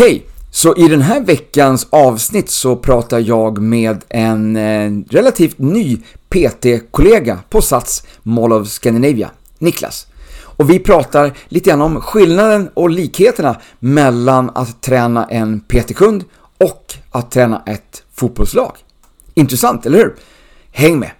Hej! Så i den här veckans avsnitt så pratar jag med en eh, relativt ny PT-kollega på Sats Mall of Scandinavia, Niklas. Och vi pratar lite grann om skillnaden och likheterna mellan att träna en PT-kund och att träna ett fotbollslag. Intressant, eller hur? Häng med!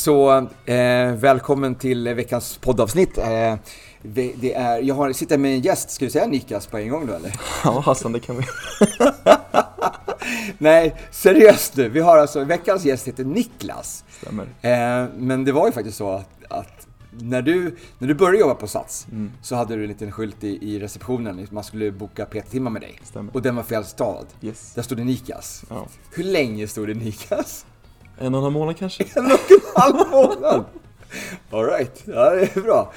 Så eh, välkommen till veckans poddavsnitt. Eh, det är, jag har, sitter med en gäst, ska vi säga Nikas på en gång då eller? Ja Hassan, det kan vi. Nej, seriöst nu. Vi har alltså, veckans gäst heter Niklas. Stämmer. Eh, men det var ju faktiskt så att, att när, du, när du började jobba på Sats Mm. så hade du en liten skylt i, i receptionen, man skulle boka PT-timmar med dig. Stämmer. Och den var fel stad. Yes. Där stod det Nikas. Ja. Hur länge stod det Nikas? En och en halv månad kanske? En och en halv månad. Alright, ja det är bra.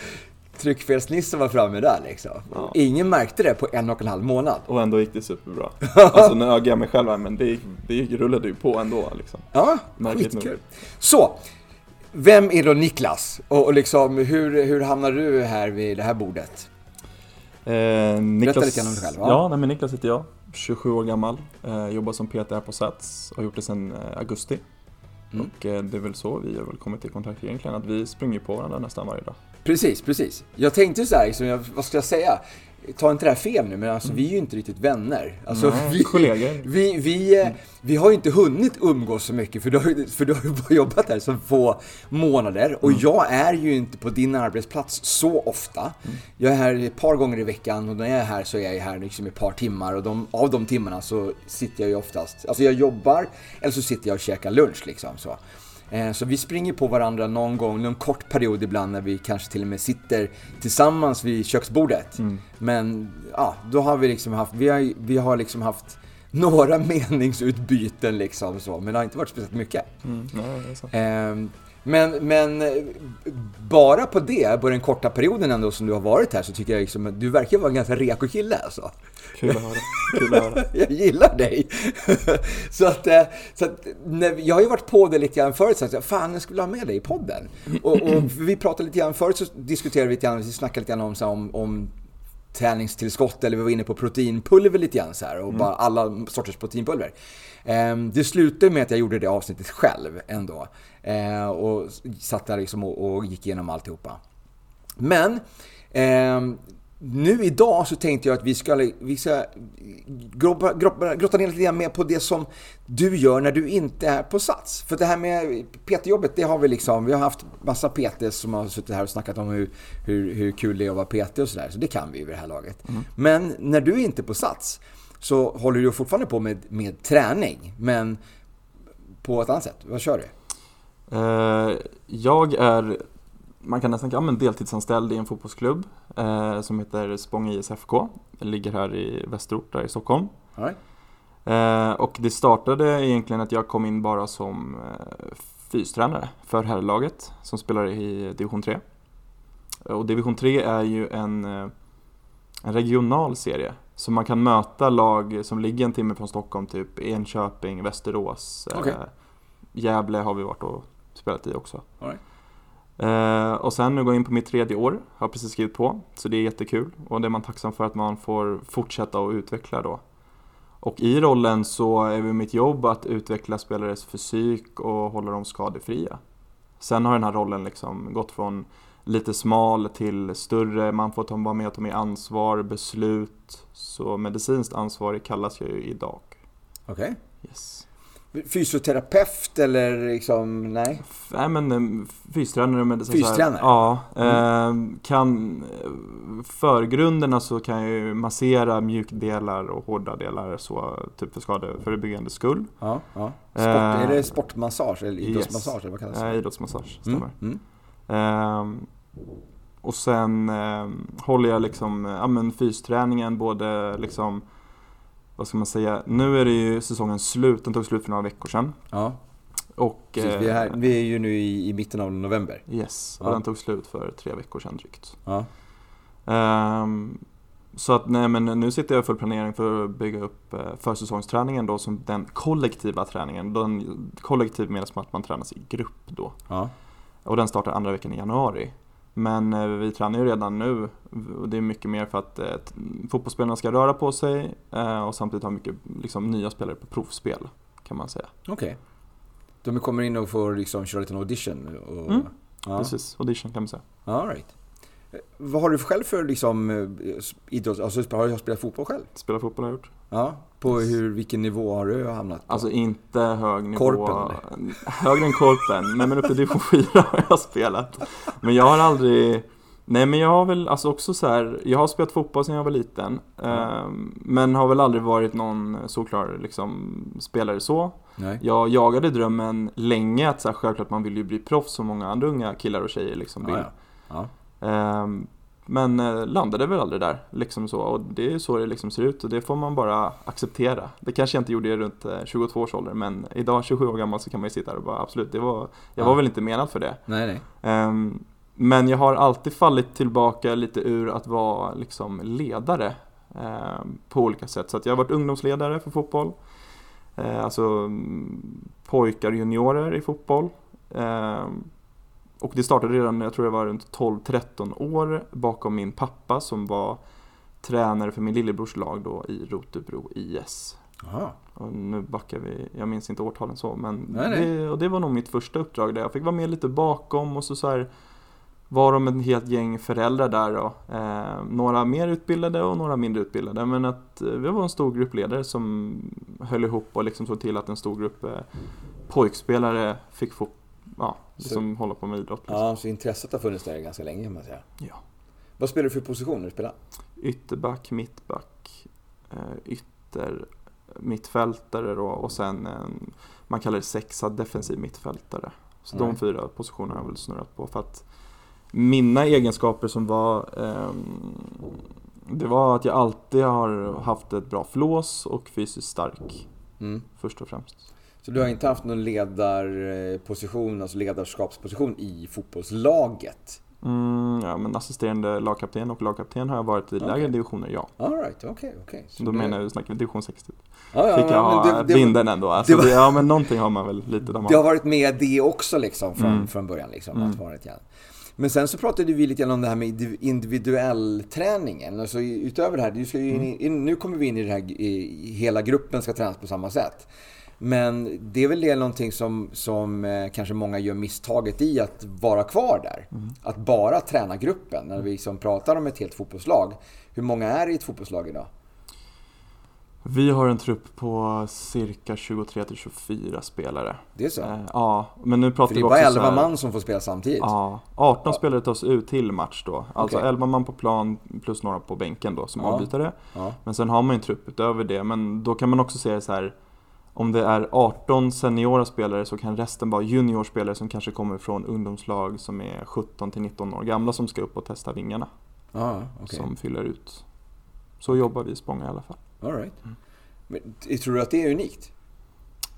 Tryckfelsnissen var framme där liksom. Ja. Ingen märkte det på en och en halv månad. Och ändå gick det superbra. Alltså nu ögar jag mig själv här, men det, gick, det gick, rullade ju på ändå liksom. Ja, Märkligt skitkul. nog. Så, vem är då Niklas? Och, och liksom, hur, hur hamnar du här vid det här bordet? Eh, Niklas, lite grann om dig själv, va? Ja, nej, men Niklas heter jag. 27 år gammal. Eh, jobbar som PT här på Sats. Har gjort det sedan eh, augusti. Mm. Och eh, det är väl så vi har väl kommit i kontakt egentligen. Att vi springer på varandra nästan varje dag. Precis, precis. Jag tänkte så här, liksom, jag, vad ska jag säga? Ta inte det här fel nu, men alltså, vi är ju inte riktigt vänner. Alltså, Nej, vi, kollegor. Vi, vi, eh, vi har ju inte hunnit umgås så mycket, för du har, ju- för du har ju bara jobbat här så få månader. Och jag är ju inte på din arbetsplats så ofta. Jag är här ett par gånger i veckan och när jag är här så är jag här liksom ett par timmar. Och de, av de timmarna så sitter jag ju oftast, alltså jag jobbar eller så sitter jag och käkar lunch liksom. Så. Eh, Så vi springer på varandra någon gång, någon kort period ibland när vi kanske till och med sitter tillsammans vid köksbordet. Men ja, då har vi liksom haft, vi har, vi har liksom haft några meningsutbyten liksom så, men det har inte varit speciellt mycket. Mm, så. Ehm, Men, men bara på det, på den korta perioden ändå som du har varit här, så tycker jag liksom att du verkar vara en ganska reko kille alltså. Kul att höra. Kul att höra. Jag gillar dig. så att, eh, så att när, jag har ju varit på det lite grann förut, så att jag, fan jag skulle ha med dig i podden. Och, och vi pratade lite grann förut, så diskuterade vi lite grann, vi snackade lite grann om, så här, om, om träningstillskott, eller vi var inne på proteinpulver lite grann så här, och bara alla sorters proteinpulver. Ehm, det slutade med att jag gjorde det avsnittet själv ändå. Ehm, och satt där liksom och, och gick igenom alltihopa. Men ehm, nu idag så tänkte jag att vi ska, vi ska grotta, grotta, ner lite mer på det som du gör när du inte är på Sats. För det här med PT-jobbet, det har vi liksom, vi har haft massa PTs som har suttit här och snackat om hur, hur, hur kul det är att vara PT och sådär, så det kan vi ju vid det här laget. Men när du är inte på Sats så håller du fortfarande på med, med träning, men på ett annat sätt. Vad kör du? Eh, jag är, man kan nästan kalla mig deltidsanställd i en fotbollsklubb eh, som heter Spång ISFK. Den ligger här i västerort, där i Stockholm. Right? Eh, och det startade egentligen att jag kom in bara som eh, fystränare för herrlaget som spelar i division 3. Och division 3 är ju en, eh, en regional serie. Så man kan möta lag som ligger en timme från Stockholm, typ Enköping, Västerås, eh, Okej. Gävle har vi varit och spelat i också. All right. Eh, och sen nu går jag in på mitt tredje år, har precis skrivit på, så det är jättekul. Och det är man tacksam för att man får fortsätta och utveckla då. Och i rollen så är det mitt jobb att utveckla spelares fysik och hålla dem skadefria. Sen har den här rollen liksom gått från lite smal till större, man får ta, vara med och ta med ansvar, beslut. Så medicinskt ansvarig kallas jag ju idag. Okej. Yes. Fysioterapeut eller liksom, nej? Nej men eh, fystränare med Fystränare? Ja. Eh, kan eh, förgrunderna så kan jag ju massera mjukdelar och hårda delar så typ för skadeförebyggande skull. Ja, ja. Sport, Eh, är det sportmassage eller idrottsmassage? yes. Eller vad kallas Eh, det? idrottsmassage, Mm, stämmer. mm. Ehm, och sen ehm, håller jag liksom, ja men fysträningen både liksom, vad ska man säga, nu är det ju säsongen slut, den tog slut för några veckor sedan. Ja, Och, precis. Vi är, här, eh, vi är ju nu i, i mitten av november. Yes, och Ja. den tog slut för tre veckor sedan drygt. Ja. Ehm, så att nej men nu sitter jag i full planering för att bygga upp eh, försäsongsträningen då som den kollektiva träningen. Den kollektiv menas med att man tränas i grupp då. Ja. Och den startar andra veckan i januari. Men eh, vi tränar ju redan nu och det är mycket mer för att eh, fotbollsspelarna ska röra på sig eh, och samtidigt ha mycket liksom, nya spelare på provspel kan man säga. Okej. De kommer in och får liksom köra lite audition? Och... Mm. Ja. Precis, audition kan man säga. All right. Eh, Vad har du själv för liksom, eh, idrotts... Alltså, har du spelat fotboll själv? Spela fotboll har jag gjort. Ja. På hur, vilken nivå har du hamnat på? Alltså inte hög nivå. Korpen, Högre än Korpen. Nej men uppe i division 4 har jag spelat. Men jag har aldrig Nej men jag har väl alltså också så här, jag har spelat fotboll sedan jag var liten. ehm, Men har väl aldrig varit någon såklar liksom spelare så. Nej. Jag jagade drömmen länge att så här, självklart man vill ju bli proffs som många andra unga killar och tjejer liksom vill. Ja, ja. ja. Ehm, Men eh, landade väl aldrig där, liksom så. Och det är så det liksom ser ut och det får man bara acceptera. Det kanske jag inte gjorde runt eh, 22 års ålder, men idag 27 år gammal så kan man ju sitta där och bara absolut, det var, jag Ja. var väl inte menad för det. Nej, nej. Ehm, men jag har alltid fallit tillbaka lite ur att vara liksom ledare ehm, på olika sätt. Så jag har varit ungdomsledare för fotboll. Eh, alltså mm, pojkar och juniorer i fotboll. Och det startade redan när jag tror jag var runt 12-13 år bakom min pappa som var tränare för min lillebrors lag då i Rotebro IS. Och nu backar vi, jag minns inte årtalen så, men Nej, nej. Det, och det var nog mitt första uppdrag där jag fick vara med lite bakom och så, så här var de ett helt gäng föräldrar där då. Eh, några mer utbildade och några mindre utbildade. Men att eh, vi var en stor grupp ledare som höll ihop och liksom såg till att en stor grupp eh, pojkspelare fick få, ja, liksom hålla på med idrott. Liksom. Ja, så intresset har funnits där ganska länge kan man säga. Ja. Vad spelar du för position när du spelar? Ytterback, mittback, eh, ytter, mittfältare då, och sen en, man kallar det sexa defensiv mittfältare. Så de Alright. fyra positionerna har jag väl snurrat på för att mina egenskaper som var ehm, det var att jag alltid har haft ett bra flås och fysiskt stark Mm. först och främst. Så du har inte haft någon ledarposition, alltså ledarskapsposition i fotbollslaget? Mm, ja, men assisterande lagkapten och lagkapten har jag varit i lägre Okej. divisioner, ja. Alright, okej, okej. Så Då det- menar jag, snackar vi division 60. Ja, ja, Fick jag ha vinden ändå. Alltså, det var- det, ja men någonting har man väl lite där man... Det har varit med det också liksom från, Mm. från början. Liksom, Mm. att vara ett. Men sen så pratade vi lite grann om det här med indiv- individuell träningen. Alltså utöver det här, in, i- in, nu kommer vi in i det här, i, hela gruppen ska tränas på samma sätt. Men det är väl det någonting som, som eh, kanske många gör misstaget i att vara kvar där. Att bara träna gruppen. När vi liksom pratar om ett helt fotbollslag. Hur många är det i ett fotbollslag idag? Vi har en trupp på cirka 23-24 spelare. Det är så? Eh, ja, men nu pratar För det vi är också bara så 11 här- man som får spela samtidigt. Ja, 18 spelare tas ut till match då. Alltså Okej. 11 man på plan plus några på bänken då som Ja. avbytare. Ja. Men sen har man ju en trupp utöver det. Men då kan man också se det så här. Om det är 18 seniora spelare så kan resten vara juniorspelare som kanske kommer från ungdomslag som är 17 till 19 år gamla som ska upp och testa vingarna. Ja, okej. Som fyller ut. Så jobbar vi i Spånga i alla fall. All right. Men t- tror du att det är unikt?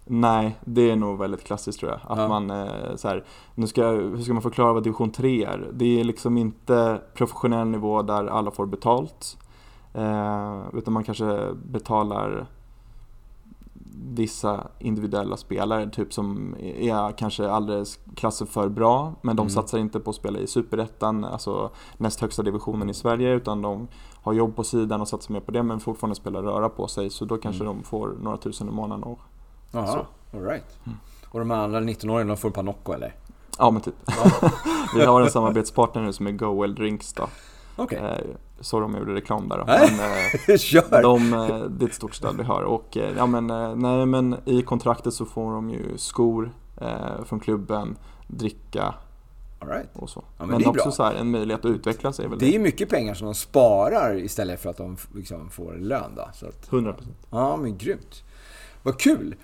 Nej, det är nog väldigt klassiskt tror jag. Att Ja. man eh, så här, nu ska, hur ska man förklara vad division 3 är? Det är liksom inte professionell nivå där alla får betalt. Eh, utan man kanske betalar vissa individuella spelare, typ som är kanske alldeles klasser för bra, men de Mm. satsar inte på att spela i superettan, alltså näst högsta divisionen i Sverige, utan de har jobb på sidan och satsar mer på det, men fortfarande spelar röra på sig, så då kanske Mm. de får några tusen i månaden och Jaha, Så. all right. Mm. Och de andra 19-åringarna de får ett par Nocco eller? Ja men typ. Vi har en samarbetspartner nu som är Goel Drinks då. Sorry om jag gjorde reklam där. Men, eh, kör! de, eh, det är ett stort stöd vi har och eh, ja men nej men i kontraktet så får de ju skor eh, från klubben, dricka All right. och så. men men det är också bra. så här, en möjlighet att utveckla sig är väl Det är ju mycket pengar som de sparar istället för att de liksom får lön då. Så att, 100%. ja, men grymt. Vad kul!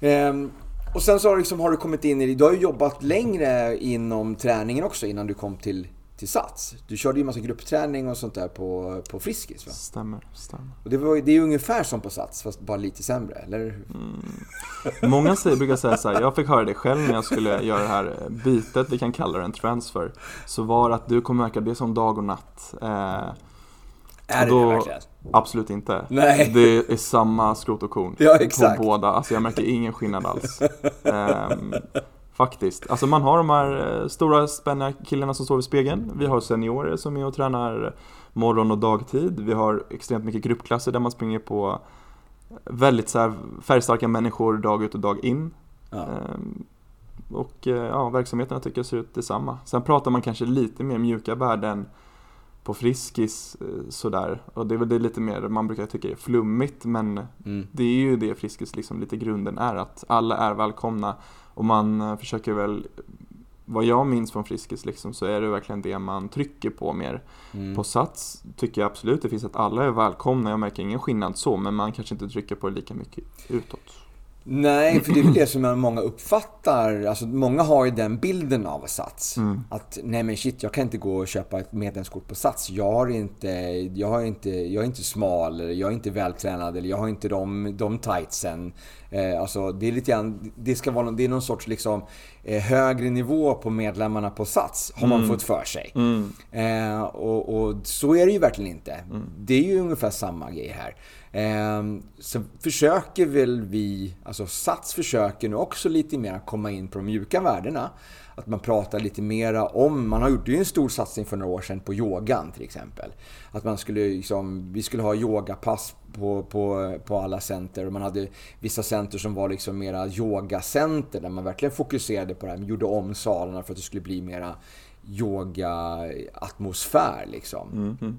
Ehm, och sen så har, liksom, har du kommit in i, du har ju jobbat längre inom träningen också innan du kom till, till Sats. Du körde ju massa gruppträning och sånt där på, på Friskis va? Stämmer, stämmer. Och det, var, det är ju ungefär som på Sats, fast bara lite sämre, eller? Mm. Många säger, brukar säga så här, jag fick höra det själv när jag skulle göra det här bytet, vi kan kalla det en transfer. Så var att du kommer märka det som dag och natt. Eh, är då, det verkligen? Absolut inte. Nej. Det är samma skrot och korn ja, exakt. på båda. Alltså jag märker ingen skillnad alls. um, faktiskt. Alltså man har de här eh, stora spänniga killarna som står vid spegeln. Vi har seniorer som är och tränar morgon och dagtid. Vi har extremt mycket gruppklasser där man springer på väldigt så färgstarka människor dag ut och dag in. Ja. Um, och eh, ja, verksamheterna tycker jag ser ut detsamma. Sen pratar man kanske lite mer mjuka värden på Friskis eh, sådär. Och det är väl det lite mer man brukar tycka är flummigt men mm. det är ju det Friskis liksom lite grunden är att alla är välkomna och man eh, försöker väl vad jag minns från Friskis liksom, så är det verkligen det man trycker på mer. Mm. På Sats tycker jag absolut det finns att alla är välkomna, jag märker ingen skillnad så, men man kanske inte trycker på det lika mycket utåt. Nej, för det är väl det som många uppfattar. Alltså, många har ju den bilden av Sats. Mm. Att nej men shit, jag kan inte gå och köpa ett medlemskort på Sats. Jag, har inte, jag, har inte, jag är inte smal, eller jag är inte vältränad, eller jag har inte de, de tightsen. Eh, alltså, det är lite grann, det ska vara det är någon sorts liksom, eh, högre nivå på medlemmarna på Sats, har man mm. fått för sig. Mm. Eh, och, och, så är det ju verkligen inte. Mm. Det är ju ungefär samma grej här. Eh, så försöker väl vi, alltså Sats försöker nu också lite mer komma in på de mjuka värdena. Att man pratar lite mera om, man har gjort ju en stor satsning för några år sedan på yogan till exempel. Att man skulle liksom, vi skulle ha yogapass på, på, på alla center och man hade vissa center som var liksom mera yogacenter där man verkligen fokuserade på det här, man gjorde om salarna för att det skulle bli mera yoga-atmosfär liksom. Mm -hmm.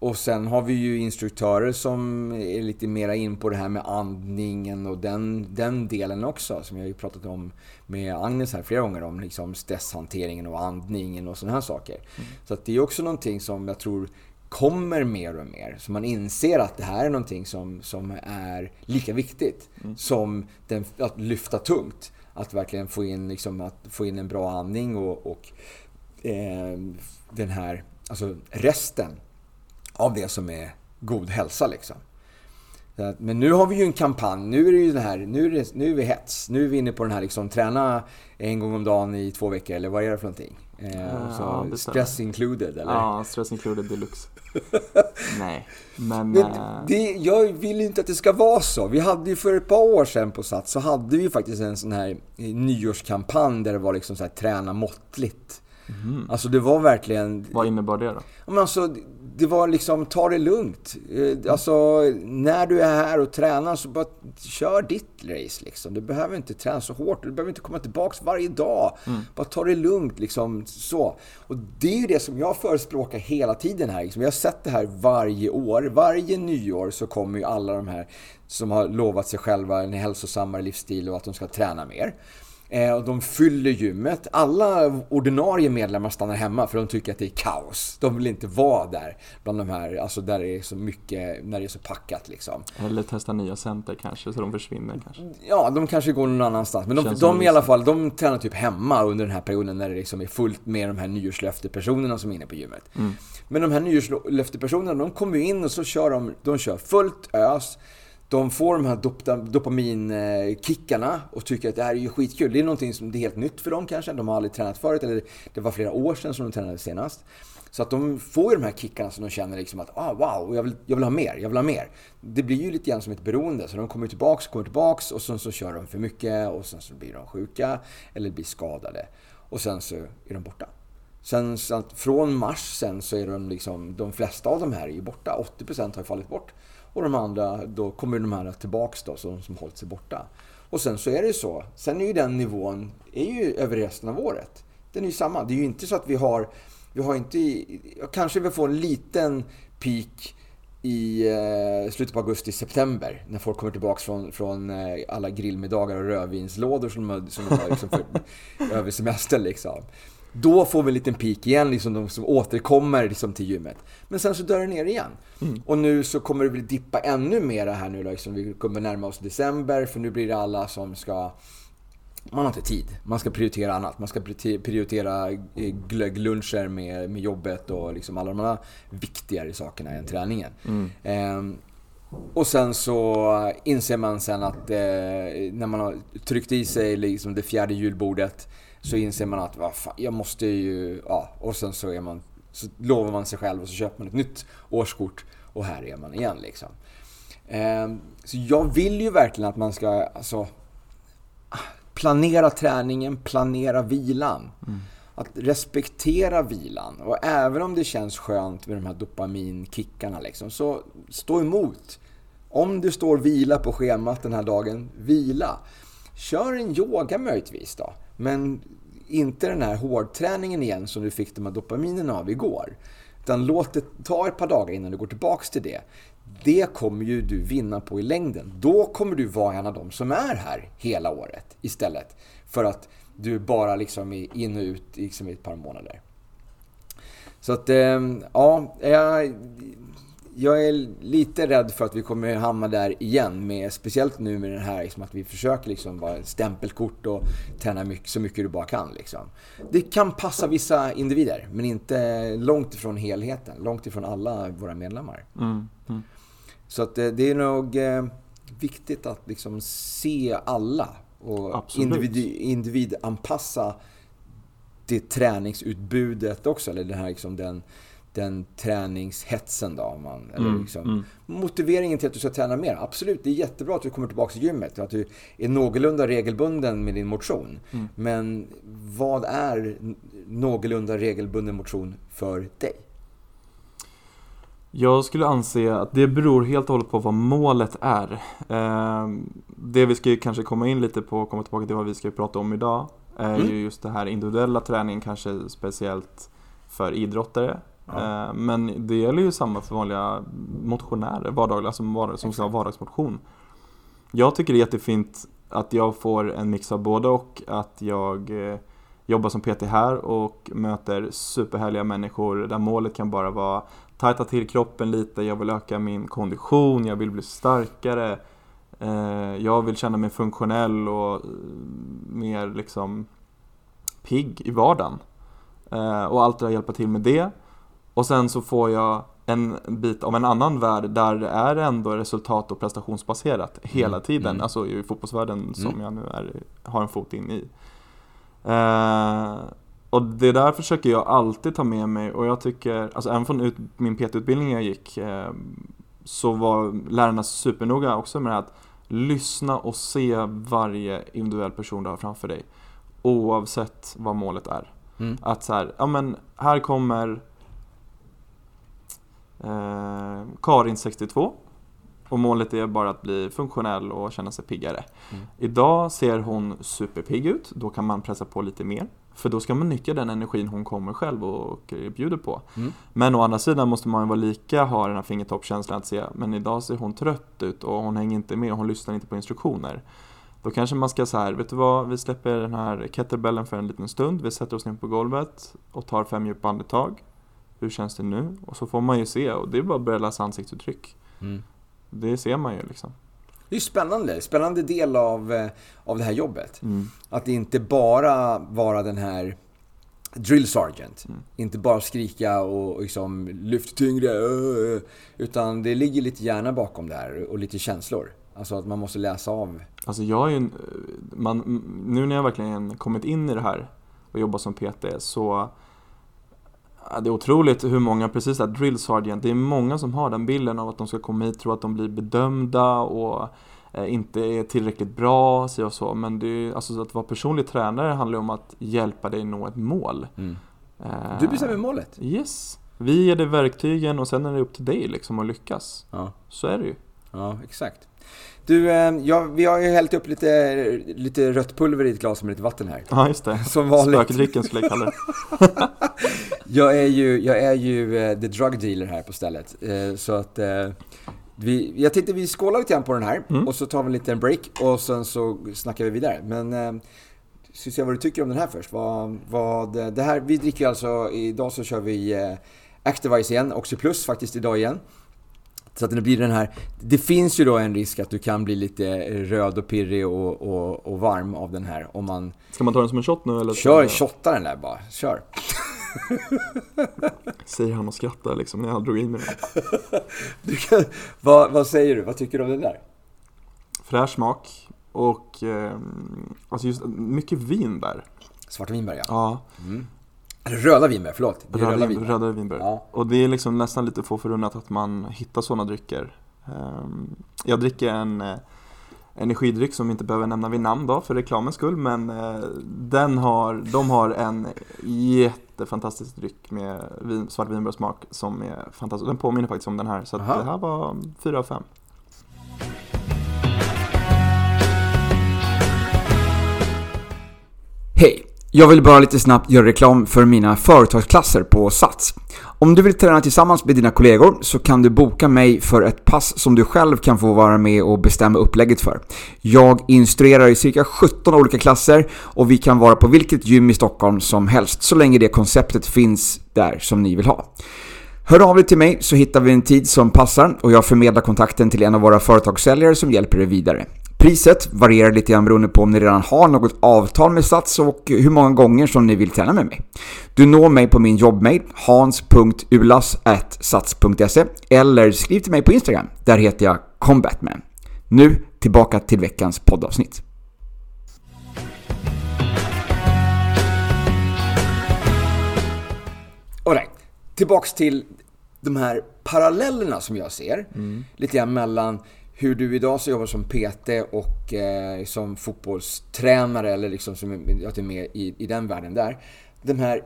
Och sen har vi ju instruktörer som är lite mera in på det här med andningen och den, den delen också. Som jag har ju pratat om med Agnes här flera gånger om liksom stresshanteringen och andningen och sådana här saker. Mm. Så det är också någonting som jag tror kommer mer och mer. Så man inser att det här är någonting som, som är lika viktigt mm. som den, att lyfta tungt. Att verkligen få in, liksom, att få in en bra andning och, och eh, den här alltså resten av det som är god hälsa. Liksom. Men nu har vi ju en kampanj. Nu är det ju det här, nu är, det, nu är vi hets. Nu är vi inne på den här liksom träna en gång om dagen i två veckor eller vad är det för någonting? Eh, ja, så stress included eller? Ja, stress included deluxe. Nej, men... men eh, det, jag vill inte att det ska vara så. Vi hade ju för ett par år sedan på Sats så hade vi faktiskt en sån här nyårskampanj där det var liksom så här träna måttligt. Mm. Alltså det var verkligen... Vad innebar det då? Men alltså, det var liksom, ta det lugnt. Eh, alltså, när du är här och tränar så bara kör ditt race liksom. Du behöver inte träna så hårt. Du behöver inte komma tillbaks varje dag. Mm. Bara ta det lugnt liksom. Så. Och det är ju det som jag förespråkar hela tiden här. Liksom. Jag har sett det här varje år. Varje nyår så kommer ju alla de här som har lovat sig själva en hälsosammare livsstil och att de ska träna mer. Eh, och de fyller gymmet. Alla ordinarie medlemmar stannar hemma för de tycker att det är kaos. De vill inte vara där bland de här, alltså där det är så mycket, när det är så packat liksom. Eller testa nya center kanske, så de försvinner kanske. Ja, de kanske går någon annanstans. Men de, de i alla fall, de tränar typ hemma under den här perioden när det liksom är fullt med de här nyårslöftepersonerna som är inne på gymmet. Mm. Men de här nyårslöftepersonerna, de kommer ju in och så kör de, de kör fullt ös de får de här dopaminkickarna och tycker att det här är ju skitkul. Det är någonting som är helt nytt för dem kanske. De har aldrig tränat förut eller det var flera år sedan som de tränade senast. Så att de får ju de här kickarna som de känner liksom att ah, wow, jag vill, jag vill ha mer, jag vill ha mer. Det blir ju lite grann som ett beroende. Så de kommer tillbaks, kommer tillbaks och sen så kör de för mycket och sen så blir de sjuka eller blir skadade. Och sen så är de borta. Sen så att från mars sen så är de liksom, de flesta av de här är ju borta. 80% har ju fallit bort. Och de andra, då kommer de här tillbaks då, som, som hållit sig borta. Och sen så är det så. Sen är ju den nivån är ju över resten av året. Den är ju samma. Det är ju inte så att vi har, vi har inte, kanske vi får en liten peak i eh, slutet på augusti, september. När folk kommer tillbaka från, från eh, alla grillmiddagar och rödvinslådor som de, som de har liksom för, över semestern. Liksom. Då får vi en liten peak igen, liksom de som återkommer liksom till gymmet. Men sen så dör det ner igen. Mm. Och nu så kommer det väl dippa ännu mer här nu liksom. Vi kommer närma oss december, för nu blir det alla som ska man har inte tid. Man ska prioritera annat. Man ska prioritera eh, glöggluncher med, med jobbet och liksom alla de andra viktigare sakerna än träningen. Mm. Eh, och sen så inser man sen att eh, när man har tryckt i sig liksom det fjärde julbordet så inser man att vad fan, jag måste ju... Ja, och sen så, är man, så lovar man sig själv och så köper man ett nytt årskort och här är man igen. Liksom. Eh, så jag vill ju verkligen att man ska alltså, planera träningen, planera vilan. Mm. Att respektera vilan. Och även om det känns skönt med de här dopaminkickarna, liksom, så stå emot. Om du står vila på schemat den här dagen, vila. Kör en yoga möjligtvis då. Men inte den här hårdträningen igen som du fick de här dopaminerna av igår. Utan låt det ta ett par dagar innan du går tillbaks till det. Det kommer ju du vinna på i längden. Då kommer du vara en av dem som är här hela året istället. För att du bara liksom är in och ut liksom i ett par månader. Så att, eh, ja, jag, jag är lite rädd för att vi kommer hamna där igen. Med, speciellt nu med den här liksom, att vi försöker liksom vara stämpelkort och träna mycket, så mycket du bara kan. Liksom. Det kan passa vissa individer, men inte långt ifrån helheten. Långt ifrån alla våra medlemmar. Mm, mm. Så att eh, det är nog eh, viktigt att liksom se alla och individ, individanpassa det träningsutbudet också. Eller den här liksom den den träningshetsen då. Man, eller mm, liksom, mm. Motiveringen till att du ska träna mer. Absolut, det är jättebra att du kommer tillbaka till gymmet och att du är någorlunda regelbunden med din motion. Mm. Men vad är någorlunda regelbunden motion för dig? Jag skulle anse att det beror helt och hållet på vad målet är. Ehm, det vi ska kanske komma in lite på, komma tillbaka till vad vi ska prata om idag, är mm. ju just det här individuella träningen, kanske speciellt för idrottare. Ja. Eh, men det gäller ju samma för vanliga motionärer, vardagliga, alltså som ska ha vardagsmotion. Jag tycker det är jättefint att jag får en mix av både och. Att jag eh, jobbar som PT här och möter superhärliga människor där målet kan bara vara tajta till kroppen lite, jag vill öka min kondition, jag vill bli starkare. Eh, jag vill känna mig funktionell och mer liksom pigg i vardagen. Och allt det där hjälpa till med det. Och sen så får jag en bit av en annan värld där det är ändå resultat och prestationsbaserat hela mm. tiden. Mm. Alltså i fotbollsvärlden som mm. jag nu är, har en fot in i. Eh, och det där försöker jag alltid ta med mig och jag tycker, alltså även från ut, min PT-utbildning jag gick eh, så var lärarna supernoga också med att lyssna och se varje individuell person du har framför dig. Oavsett vad målet är. Mm. Att så här, ja men här kommer eh, Karin 62 och målet är bara att bli funktionell och känna sig piggare. Mm. Idag ser hon superpigg ut, då kan man pressa på lite mer. För då ska man nyttja den energin hon kommer själv och bjuder på. Mm. Men å andra sidan måste man vara lika, ha den här fingertoppkänslan att se, men idag ser hon trött ut och hon hänger inte med och hon lyssnar inte på instruktioner. Då kanske man ska så här, vet du vad, vi släpper den här kettlebellen för en liten stund, vi sätter oss ner på golvet och tar fem djupa andetag hur känns det nu? Och så får man ju se och det är bara att börja läsa ansiktsuttryck. Mm. Det ser man ju liksom. Det är spännande. Spännande del av, eh, av det här jobbet. Mm. Att inte bara vara den här drill sergeant. Mm. Inte bara skrika och liksom lyft tyngre. Utan det ligger lite hjärna bakom det här och lite känslor. Alltså att man måste läsa av. Alltså jag är ju en, man, nu när jag verkligen kommit in i det här och jobbar som PT så det är otroligt hur många, precis där, drill sergeant, det är många som har den bilden av att de ska komma hit, tro att de blir bedömda och eh, inte är tillräckligt bra, så och så. Men det är, alltså, att vara personlig tränare handlar ju om att hjälpa dig nå ett mål. Mm. Eh, du bestämmer målet? Yes. Vi ger dig verktygen och sen är det upp till dig liksom att lyckas. Ja. Så är det ju. Ja, exakt. Du, eh, ja, vi har ju hällt upp lite, lite rött pulver i ett glas med lite vatten här. Ja, just det. Som vanligt. Spökdrycken skulle jag kalla det. jag är ju, jag är ju uh, the drug dealer här på stället. Uh, så att vi, jag tänkte vi skålar lite grann på den här mm. och så tar vi en liten break och sen så snackar vi vidare. Men ska se vad du tycker om den här först. Vad, vad, det här, vi dricker alltså, idag så kör vi Activise igen, Oxy Plus faktiskt idag igen. Så att det blir den här... Det finns ju då en risk att du kan bli lite röd och pirrig och, och, och varm av den här om man... Ska man ta den som en shot nu eller? Kör, shotta den där bara. Kör. Säger han och skrattar liksom när jag drog in mig du kan, vad, vad säger du? Vad tycker du om den där? Fräsch smak och eh, alltså just mycket vinbär. Svarta vinbär ja. Ja. Mm. Röda vinbär, förlåt. Det röda, röda vinbär. Röda vinbär. Ja. Och det är liksom nästan lite få förunnat att man hittar sådana drycker. Ehm, jag dricker en eh, energidryck som vi inte behöver nämna vid namn då för reklamens skull men eh, den har, de har en jättefantastisk dryck med vin, svartvinbärssmak som är fantastisk. Den påminner faktiskt om den här så det här var 4 av 5. Hej! Jag vill bara lite snabbt göra reklam för mina företagsklasser på Sats. Om du vill träna tillsammans med dina kollegor så kan du boka mig för ett pass som du själv kan få vara med och bestämma upplägget för. Jag instruerar i cirka 17 olika klasser och vi kan vara på vilket gym i Stockholm som helst så länge det konceptet finns där som ni vill ha. Hör av dig till mig så hittar vi en tid som passar och jag förmedlar kontakten till en av våra företagssäljare som hjälper dig vidare. Priset varierar lite grann beroende på om ni redan har något avtal med Sats och hur många gånger som ni vill träna med mig. Du når mig på min jobbmail hans.ulas.sats.se eller skriv till mig på Instagram. Där heter jag combatman. Nu tillbaka till veckans poddavsnitt. Alright, tillbaks till de här parallellerna som jag ser. Mm. Lite grann mellan hur du idag så jobbar som PT och eh, som fotbollstränare eller liksom som att du är med i, i den världen där. Den här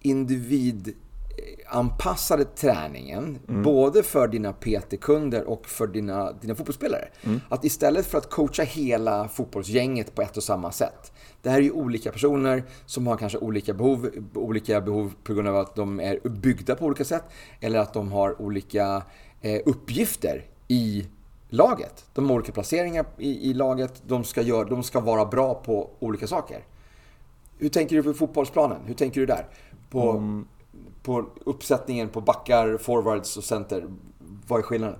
individanpassade träningen, mm. både för dina PT-kunder och för dina, dina fotbollsspelare. Mm. Att istället för att coacha hela fotbollsgänget på ett och samma sätt. Det här är ju olika personer som har kanske olika behov, olika behov på grund av att de är byggda på olika sätt eller att de har olika eh, uppgifter i laget. De har olika placeringar i, i laget. De ska, gör, de ska vara bra på olika saker. Hur tänker du på fotbollsplanen? Hur tänker du där? På, mm. på uppsättningen på backar, forwards och center. Vad är skillnaden?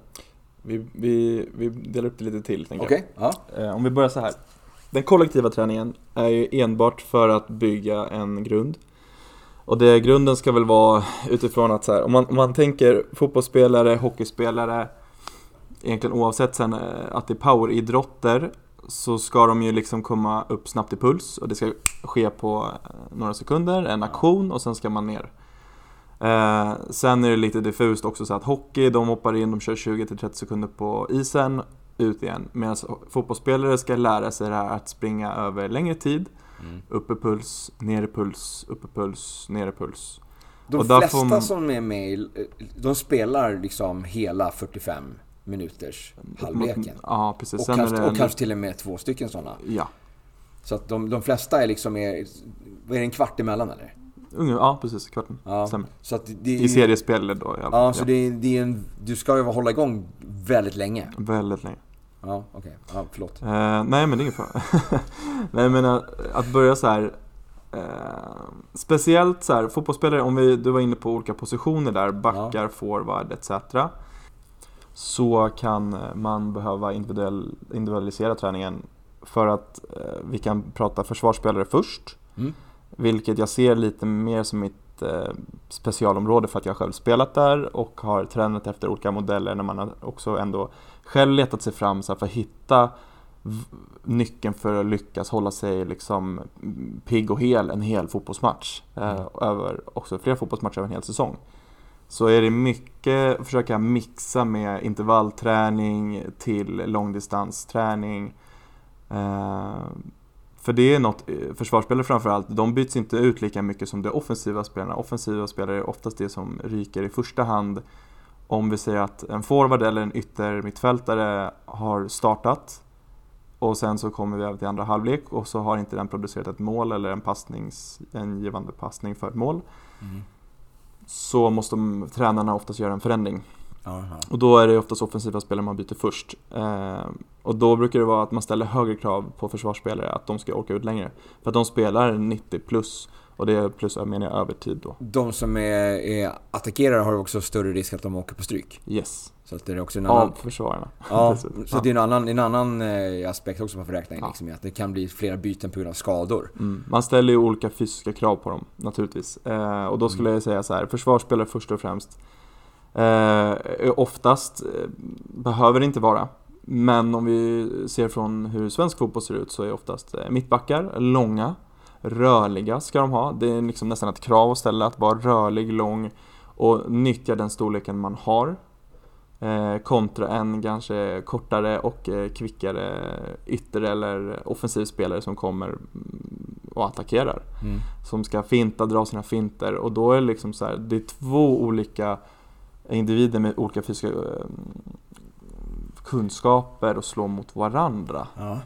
Vi, vi, vi delar upp det lite till, tänker okay. jag. Ja. Eh, om vi börjar så här. Den kollektiva träningen är ju enbart för att bygga en grund. Och det grunden ska väl vara utifrån att så här, om man, om man tänker fotbollsspelare, hockeyspelare, egentligen oavsett sen eh, att det är poweridrotter så ska de ju liksom komma upp snabbt i puls och det ska ske på eh, några sekunder, en aktion och sen ska man ner. Eh, sen är det lite diffust också så att hockey, de hoppar in, de kör 20-30 sekunder på isen, ut igen. Medan fotbollsspelare ska lära sig det här att springa över längre tid. Mm. Upp i puls, ner i puls, upp i puls, ner i puls. De flesta man... som är med de spelar liksom hela 45 minuters halvleken. Ja, precis. Och, kanske, och kanske till och med två stycken sådana. Ja. Så att de, de flesta är liksom, är, vad är det, en kvart emellan eller? Ja, precis. Kvarten. Ja, Stämmer. Så att det, I seriespel då. Ja, ja, så det, det är en, du ska ju hålla igång väldigt länge. Väldigt länge. Ja, okej. Okay. Ja, förlåt. Uh, nej, men det är ingen fara. nej, men att, att börja så här. Uh, speciellt så här, fotbollsspelare, om vi, du var inne på olika positioner där, backar, ja. forward etc så kan man behöva individuell, individualisera träningen för att eh, vi kan prata försvarsspelare först. Mm. Vilket jag ser lite mer som mitt eh, specialområde för att jag själv spelat där och har tränat efter olika modeller när man har också ändå själv letat sig fram så för att hitta nyckeln för att lyckas hålla sig liksom pigg och hel en hel fotbollsmatch. Eh, mm. över också flera fotbollsmatcher över en hel säsong så är det mycket att försöka mixa med intervallträning till långdistansträning. Eh, för det är något, eh, försvarsspelare framförallt, de byts inte ut lika mycket som de offensiva spelarna. Offensiva spelare är oftast det som ryker i första hand. Om vi säger att en forward eller en yttermittfältare har startat och sen så kommer vi över till andra halvlek och så har inte den producerat ett mål eller en, passnings, en givande passning för ett mål. Mm så måste de, tränarna oftast göra en förändring. Aha. Och då är det oftast offensiva spelare man byter först. Eh, och då brukar det vara att man ställer högre krav på försvarsspelare att de ska åka ut längre. För att de spelar 90 plus Och det är plus menar jag övertid då. De som är, är attackerare har också större risk att de åker på stryk. Yes. Så att det är också en annan... Av försvararna. Ja, så det är en annan, en annan eh, aspekt också man får räkna in. Ja. Liksom, att det kan bli flera byten på grund av skador. Mm. Man ställer ju olika fysiska krav på dem naturligtvis. Eh, och då skulle Mm. jag säga så här, försvarsspelare först och främst. Eh, oftast eh, behöver det inte vara. Men om vi ser från hur svensk fotboll ser ut så är oftast eh, mittbackar långa, rörliga ska de ha. Det är liksom nästan ett krav att ställa att vara rörlig, lång och nyttja den storleken man har. Eh, kontra en kanske kortare och eh, kvickare ytter eller offensiv spelare som kommer mm, och attackerar. Mm. Som ska finta, dra sina finter och då är det liksom så här, det är två olika individer med olika fysiska eh, kunskaper och slå mot varandra. Ja.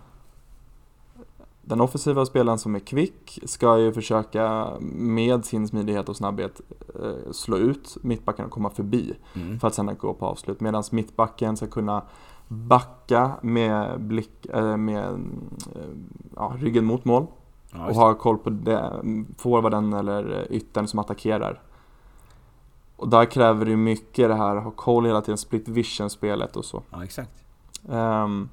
Den offensiva spelaren som är kvick ska ju försöka med sin smidighet och snabbhet eh, slå ut mittbacken och komma förbi Mm. för att sedan gå på avslut. Medan mittbacken ska kunna backa med, blick, eh, med eh, ja, ryggen mot mål Ja, och ha koll på det, forwarden eller yttern som attackerar. Och där kräver det mycket det här, ha koll hela tiden, split vision-spelet och så. ja, exakt. Ehm,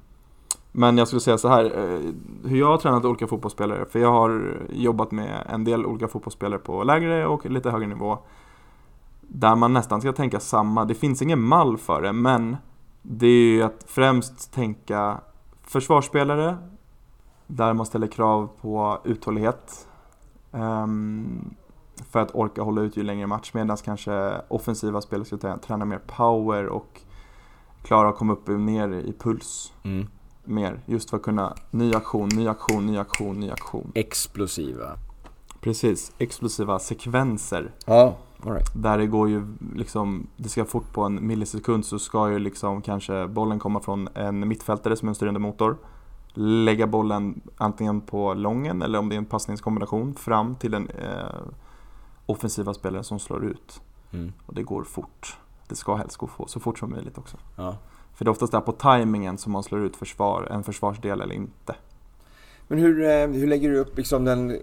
men jag skulle säga så här, eh, hur jag har tränat olika fotbollsspelare, för jag har jobbat med en del olika fotbollsspelare på lägre och lite högre nivå. Där man nästan ska tänka samma, det finns ingen mall för det, men det är ju att främst tänka försvarsspelare, där man ställer krav på uthållighet. Ehm, för att orka hålla ut ju längre match, medan kanske offensiva spelare ska träna mer power och klara att komma upp och ner i puls Mm mer. Just för att kunna ny aktion, ny aktion, ny aktion, ny aktion. Explosiva. Precis, explosiva sekvenser. Ja, alright. Där det går ju liksom, det ska fort på en millisekund så ska ju liksom kanske bollen komma från en mittfältare som är en styrande motor. Lägga bollen antingen på lången eller om det är en passningskombination fram till den eh, offensiva spelaren som slår ut. Mm. Och det går fort. Det ska helst gå så fort som möjligt också. Ja. För det är oftast där på tajmingen som man slår ut försvar, en försvarsdel eller inte. Men hur, eh, hur lägger du upp liksom den eh,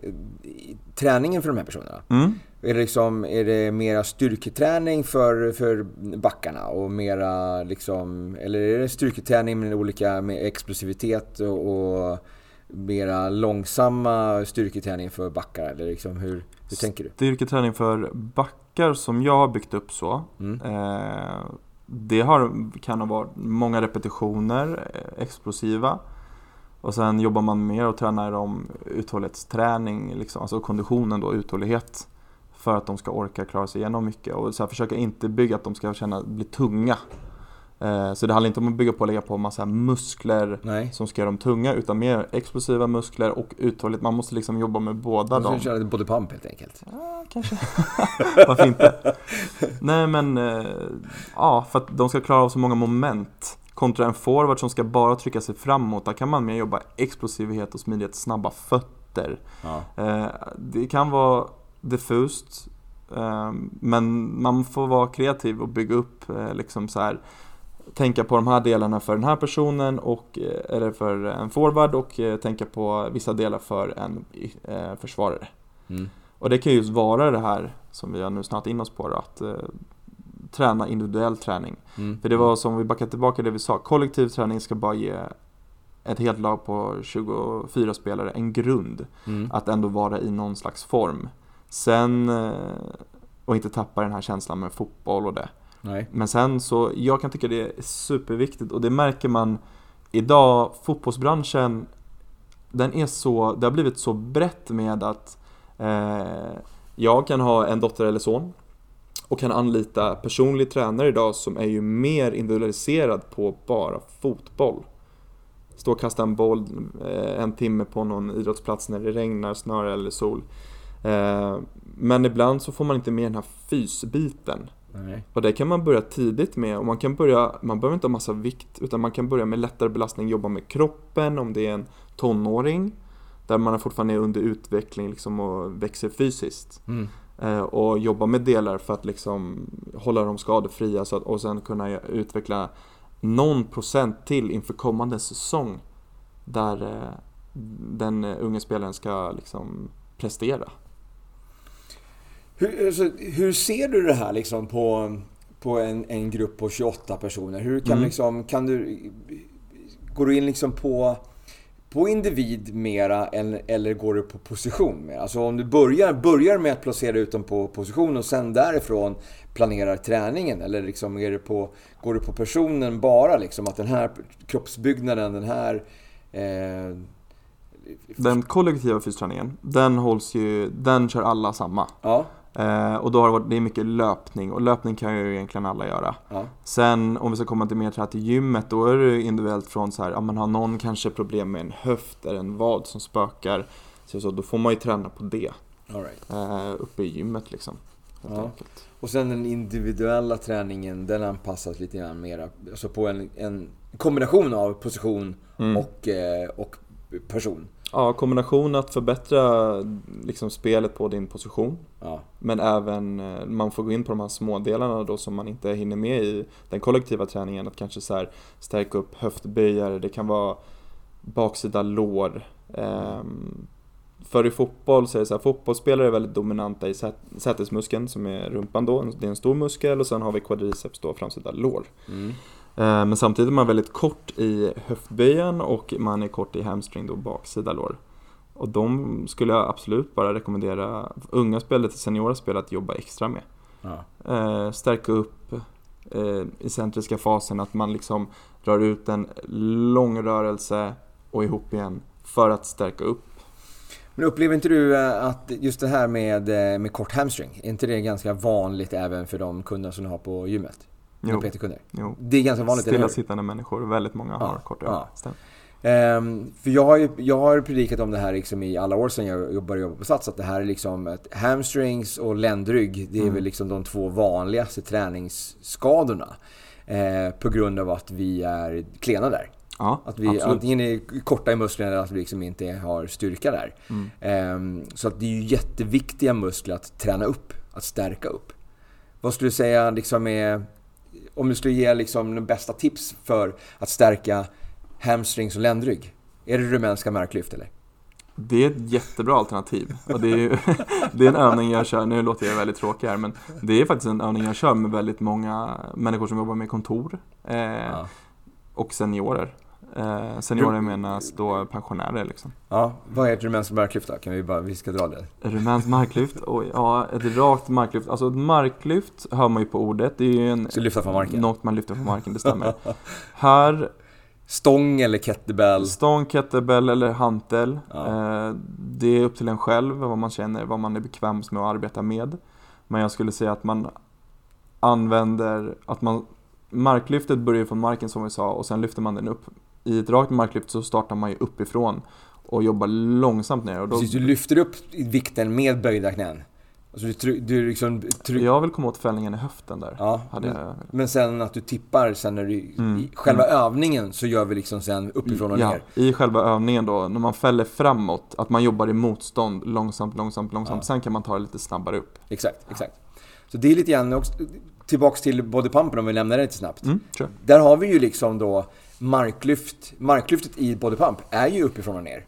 träningen för de här personerna? Mm. Är det, liksom, är det mera styrketräning för, för backarna och mera liksom, eller är det styrketräning med olika med explosivitet och, och mera långsamma styrketräning för backar? Eller liksom hur, hur tänker du? Styrketräning för backar som jag har byggt upp så. Mm. Eh, det har, kan ha varit många repetitioner, eh, explosiva. Och sen jobbar man mer och tränar om uthållighetsträning, liksom, alltså konditionen då, uthållighet. För att de ska orka klara sig igenom mycket och så här, försöka inte bygga att de ska känna, bli tunga. Eh, så det handlar inte om att bygga på och lägga på massa muskler Nej. som ska göra dem tunga utan mer explosiva muskler och uthållighet. Man måste liksom jobba med båda dem. ska köra lite body pump helt enkelt. Ja, kanske. Varför inte? Nej men, eh, ja för att de ska klara av så många moment. Kontra en forward som ska bara trycka sig framåt. Där kan man mer jobba explosivitet och smidighet, snabba fötter. Ja. Eh, det kan vara diffust. Men man får vara kreativ och bygga upp liksom så här. Tänka på de här delarna för den här personen och, eh, eller för en forward och eh, tänka på vissa delar för en eh, försvarare. Mm. Och det kan ju just vara det här som vi har nu snart in oss på då, att eh, träna individuell träning. Mm. För det var som vi backar tillbaka det vi sa, kollektiv träning ska bara ge ett helt lag på 24 spelare en grund Mm. att ändå vara i någon slags form. Sen, och inte tappa den här känslan med fotboll och det. Nej. Men sen så, jag kan tycka det är superviktigt och det märker man idag, fotbollsbranschen, den är så, det har blivit så brett med att eh, jag kan ha en dotter eller son och kan anlita personlig tränare idag som är ju mer individualiserad på bara fotboll. Stå och kasta en boll eh, en timme på någon idrottsplats när det regnar, snöar eller sol. Eh, men ibland så får man inte med den här fysbiten. Nej. Och det kan man börja tidigt med och man kan börja, man behöver inte ha massa vikt utan man kan börja med lättare belastning, jobba med kroppen om det är en tonåring där man fortfarande är under utveckling liksom och växer fysiskt. Mm. Eh, och jobba med delar för att liksom hålla dem skadefria så att, och sen kunna utveckla någon procent till inför kommande säsong där eh, den unge spelaren ska liksom prestera. Hur, alltså, hur ser du det här liksom på, på en, en grupp på 28 personer? Hur kan, Mm. liksom, kan du... Går du in liksom på, på individ mera eller, eller går du på position mer? Alltså om du börjar, börjar med att placera ut dem på position och sen därifrån planerar träningen? Eller liksom är det på, går du på personen bara liksom? Att den här kroppsbyggnaden, den här... Eh, Den kollektiva fysträningen, den hålls ju, den kör alla samma. ja, Eh, och då har det varit, det är mycket löpning och löpning kan ju egentligen alla göra. ja, Sen om vi ska komma till mer till, till gymmet, då är det individuellt från så här, ja man har någon kanske problem med en höft eller en vad som spökar. Så, så då får man ju träna på det, all right. eh, uppe i gymmet liksom. Ja. Och sen den individuella träningen, den anpassas lite grann mera alltså på en, en kombination av position Mm. och, eh, och person. Ja, kombination att förbättra liksom, spelet på din position. Ja, Men även, eh, man får gå in på de här smådelarna då som man inte hinner med i den kollektiva träningen. Att kanske så här stärka upp höftböjare, det kan vara baksida lår. Ehm, för i fotboll så är det så här, fotbollsspelare är väldigt dominanta i sät- sätesmuskeln som är rumpan då, det är en stor muskel och sen har vi quadriceps då, framsida lår. mm. Eh, Men samtidigt är man väldigt kort i höftböjen och man är kort i hamstring då, baksida lår. Och de skulle jag absolut bara rekommendera unga spelare till seniora spelare att jobba extra med. ja. Eh, stärka upp eh, i centriska fasen, att man liksom drar ut en lång rörelse och ihop igen för att stärka upp. Men upplever inte du att just det här med, med kort hamstring, är inte det ganska vanligt även för de kunder som du har på gymmet? Med PT-kunder? Det är ganska vanligt? Stillasittande människor, väldigt många har Ja, korta ja. Stämmer. Ehm, för jag har ju jag har predikat om det här liksom i alla år sedan jag började jobba på Sats. Att det här är liksom att hamstrings och ländrygg. Det är Mm. väl liksom de två vanligaste träningsskadorna. Eh, på grund av att vi är klena där. Ja, Att vi absolut. antingen är korta i musklerna eller att vi liksom inte har styrka där. Mm. Ehm, så att det är ju jätteviktiga muskler att träna upp, att stärka upp. Vad skulle du säga liksom är, om du skulle ge liksom de bästa tips för att stärka hamstrings och ländrygg? Är det rumänska marklyft eller? Det är ett jättebra alternativ. Och det, är ju, det är en övning jag kör, nu låter jag väldigt tråkig här, men det är faktiskt en övning jag kör med väldigt många människor som jobbar med kontor eh, Ja. och seniorer. Eh, seniorer menas då pensionärer liksom. ja. Vad är ett rumänskt marklyft då? Kan vi bara, vi ska dra det. Rumänskt marklyft, oj, ja ett rakt marklyft. Alltså ett marklyft hör man ju på ordet, det är ju en, Så lyfta från marken. något man lyfter från marken, det stämmer. Här Stång eller kettlebell? Stång, kettlebell eller hantel. Ja. Eh, det är upp till en själv vad man känner, vad man är bekvämst med att arbeta med. Men jag skulle säga att man använder, att man Marklyftet börjar från marken som vi sa och sen lyfter man den upp. I ett rakt marklyft så startar man ju uppifrån och jobbar långsamt ner. Och då, Precis, du lyfter upp vikten med böjda knän. Alltså du, try- du liksom trycker... Jag vill komma åt fällningen i höften där. Ja, Hade men, jag, men sen att du tippar sen när du... Mm, I själva övningen så gör vi liksom sen uppifrån och ja, ner. I själva övningen då, när man fäller framåt, att man jobbar i motstånd långsamt, långsamt, långsamt. Ja. Sen kan man ta det lite snabbare upp. Exakt, exakt. Så det är lite grann också, tillbaks till bodypumpen om vi lämnar det lite snabbt. Mm, kör. Där har vi ju liksom då marklyft. Marklyftet i bodypump är ju uppifrån och ner.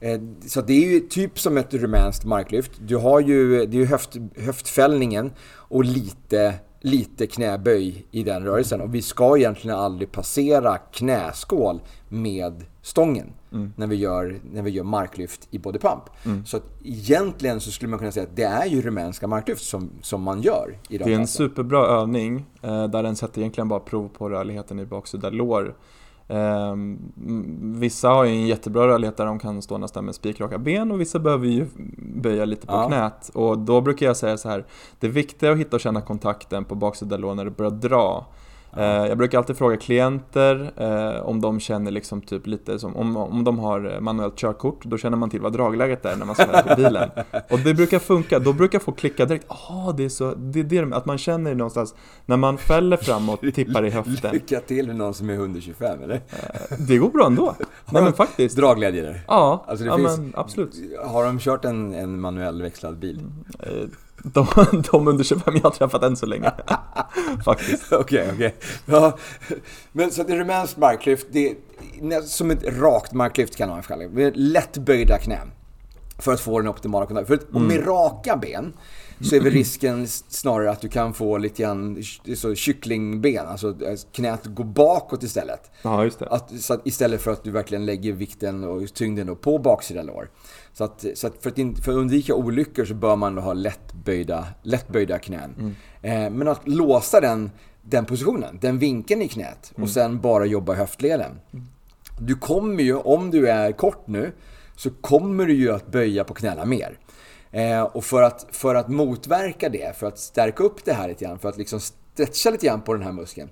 Eh, Så det är ju typ som ett rumänskt marklyft. Du har ju, det är ju höft, höftfällningen och lite, lite knäböj i den rörelsen. Och vi ska egentligen aldrig passera knäskål med stången Mm. när, vi gör, när vi gör marklyft i bodypump. Mm. Så att egentligen så skulle man kunna säga att det är ju rumänska marklyft som, som man gör i de Det är en superbra övning eh, där den sätter egentligen bara prov på rörligheten i baksida lår. Eh, m- vissa har ju en jättebra rörlighet där de kan stå nästan med spikraka ben och vissa behöver ju böja lite på Ja. knät. Och då brukar jag säga så här, det viktiga är att hitta och känna kontakten på baksida lår när du börjar dra. Eh, jag brukar alltid fråga klienter eh, om de känner liksom typ lite som, om, om de har eh, manuellt körkort, då känner man till vad dragläget är när man ska på bilen. Och det brukar funka, då brukar folk klicka direkt, ah det är så, det är det de- att man känner någonstans, när man fäller framåt, tippar i höften, Lycka till med någon som är 125 eller? det går bra ändå. Nej men faktiskt. Dragläge där. Ja, Alltså det ja finns- men absolut. Har de kört en, en manuell växlad bil? De, de under 25 jag har träffat än så länge. Faktiskt. Okej, okej. Ja, men så att det rumänskt marklyft, det är som ett rakt marklyft kan man det. Med lätt böjda knän. För att få den optimala kontakten. För att, och med raka ben så är väl risken snarare att du kan få lite grann så kycklingben, alltså eh, knät går bakåt istället. Ja, just det. Att, så att istället för att du verkligen lägger vikten och tyngden på baksida lår. Så att, så att för, att för att undvika olyckor så bör man då ha lättböjda, lättböjda knän. Mm. Eh, men att låsa den, den positionen, den vinkeln i knät och Mm. sen bara jobba höftleden. Du kommer ju, om du är kort nu, så kommer du ju att böja på knäna mer. Eh, och för att, för att motverka det, för att stärka upp det här lite grann, för att liksom stretcha lite grann på den här muskeln.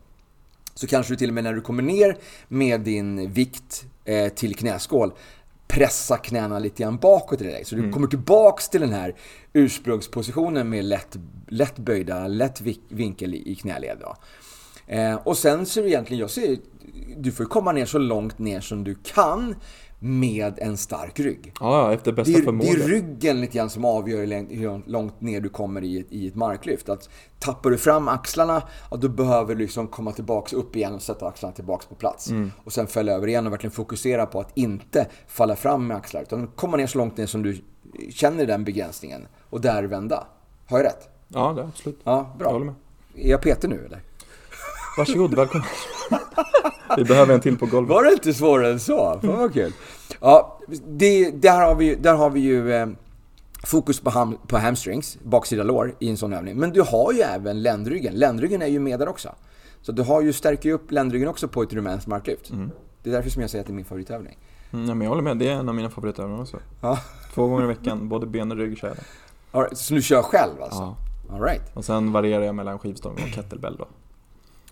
Så kanske du till och med när du kommer ner med din vikt eh, till knäskål pressa knäna lite grann bakåt i dig. Så du kommer tillbaks till den här ursprungspositionen med lätt, lätt böjda, lätt vinkel i, knäled. Eh, och sen så är det egentligen, jag ser, du får komma ner så långt ner som du kan med en stark rygg. Ja, efter bästa Det är, det förmåga. är ryggen lite grann som avgör hur långt- ner du kommer i ett, i ett marklyft. Att tappar du fram axlarna, ja, då behöver du liksom komma tillbaks upp igen och sätta axlarna tillbaks på plats. Mm. Och sen fälla över igen och verkligen fokusera på att inte falla fram med axlar. Utan komma ner så långt ner som du känner den begränsningen. Och där vända. Har jag rätt? Ja, det är absolut. Ja, Jag bra. håller med. Är jag Peter nu eller? Varsågod, välkommen. Vi behöver en till på golvet. Var det inte svårare än så? Fan vad kul. Ja, det, där har vi, där har vi ju eh, fokus på, ham, på hamstrings, baksida lår, i en sån övning. Men du har ju även ländryggen. Ländryggen är ju med där också. Så du har ju, stärker ju upp ländryggen också på ett rumänskt marklyft. Det är därför som jag säger att det är min favoritövning. Mm, men jag håller med, det är en av mina favoritövningar också. Ja. Två gånger i veckan, både ben och rygg kör jag right, så du kör själv alltså? Ja. All right. Och sen varierar jag mellan skivstång och kettlebell då.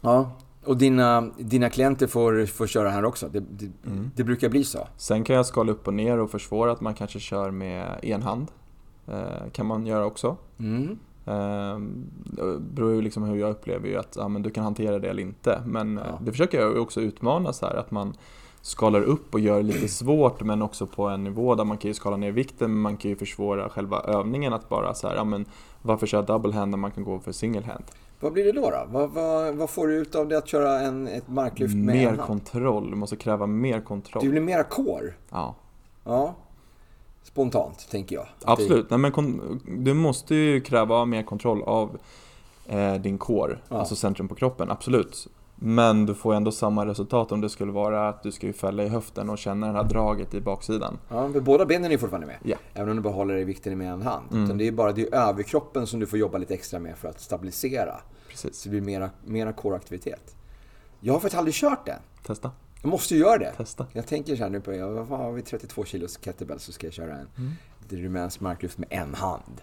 Ja. Och dina, dina klienter får, får köra här också? Det, det, det brukar bli så? Sen kan jag skala upp och ner och försvåra att man kanske kör med en hand. Eh, kan man göra också. Mm. Eh, det beror ju liksom hur jag upplever ju att ja, men du kan hantera det eller inte. Men eh, Ja. det försöker jag också utmana så här att man skalar upp och gör det lite svårt men också på en nivå där man kan ju skala ner vikten men man kan ju försvåra själva övningen att bara så här, ja men varför köra double hand när man kan gå för single hand? Vad blir det då? då? Vad, vad, vad får du ut av det att köra en, ett marklyft med Mer en hand? kontroll, du måste kräva mer kontroll. Det blir mera core. Ja. Ja. Spontant, tänker jag. Absolut, Nej, men du måste ju kräva mer kontroll av eh, din core, Ja. alltså centrum på kroppen, absolut. Men du får ändå samma resultat om det skulle vara att du ska ju fälla i höften och känna det här draget i baksidan. Ja, men båda benen är fortfarande med. Ja. Även om du bara håller i vikten med en hand. Mm. Utan det är bara det är överkroppen som du får jobba lite extra med för att stabilisera. Precis, Så det blir mera, mera core-aktivitet. Jag har faktiskt aldrig kört det. testa, Jag måste ju göra det. testa. Jag tänker så här nu på, jag vad har vi 32 kilos kettlebell så ska jag köra en Mm. ett rumänskt marklyft med en hand.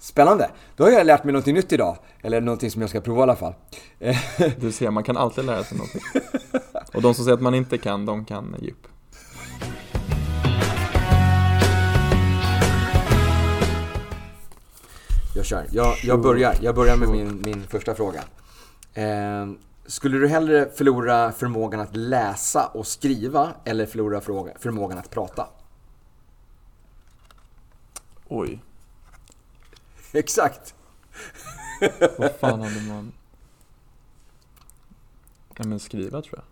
Spännande! Då har jag lärt mig någonting nytt idag. Eller någonting som jag ska prova i alla fall. Du ser, man kan alltid lära sig någonting. Och de som säger att man inte kan, de kan djup. Jag kör. Jag, jag, börjar. jag börjar med min, min första fråga. Eh, skulle du hellre förlora förmågan att läsa och skriva eller förlora förmågan att prata? Oj, Exakt! vad fan hade man... Ja men skriva tror jag.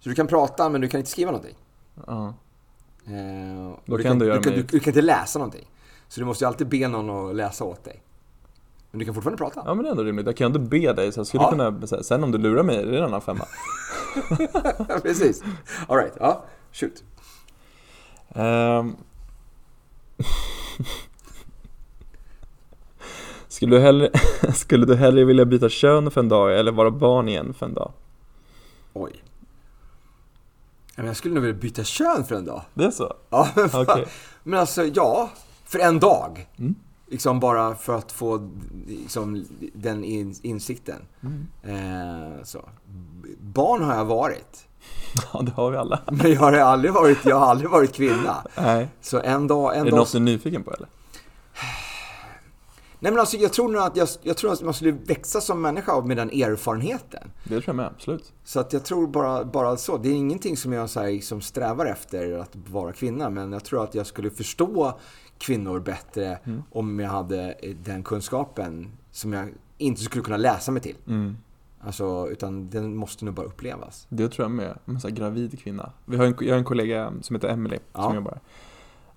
Så du kan prata men du kan inte skriva någonting? Ja. Eh, och Då du, kan kan, du göra du, kan, du, du kan inte läsa någonting. Så du måste ju alltid be någon att läsa åt dig. Men du kan fortfarande prata. ja men det är ändå rimligt. Jag kan ändå be dig, så jag skulle Ja. kunna... så här, Sen om du lurar mig, det är en annan femma. Precis. Alright, ja. Shoot. Ehm. skulle, du hellre, skulle du hellre vilja byta kön för en dag eller vara barn igen för en dag? Oj. Men jag skulle nog vilja byta kön för en dag. Det är så? Ja, men, fan. Okej. men alltså ja, för en dag. Mm. Liksom bara för att få liksom, den in, insikten. Mm. Eh, så. Barn har jag varit. Ja, det har vi alla. Men jag har aldrig varit, jag har aldrig varit kvinna. Nej. Så en dag, en Är det dag... något du är nyfiken på eller? Nej men alltså jag tror nog att, jag, jag tror att man skulle växa som människa med den erfarenheten. Det tror jag med, absolut. Så att jag tror bara, bara så. Det är ingenting som jag så här, som strävar efter att vara kvinna. Men jag tror att jag skulle förstå kvinnor bättre Mm. om jag hade den kunskapen som jag inte skulle kunna läsa mig till. Mm. Alltså, utan den måste nog bara upplevas. Det tror jag med. En gravid kvinna. Vi har en, jag har en kollega som heter Emily Ja. som jobbar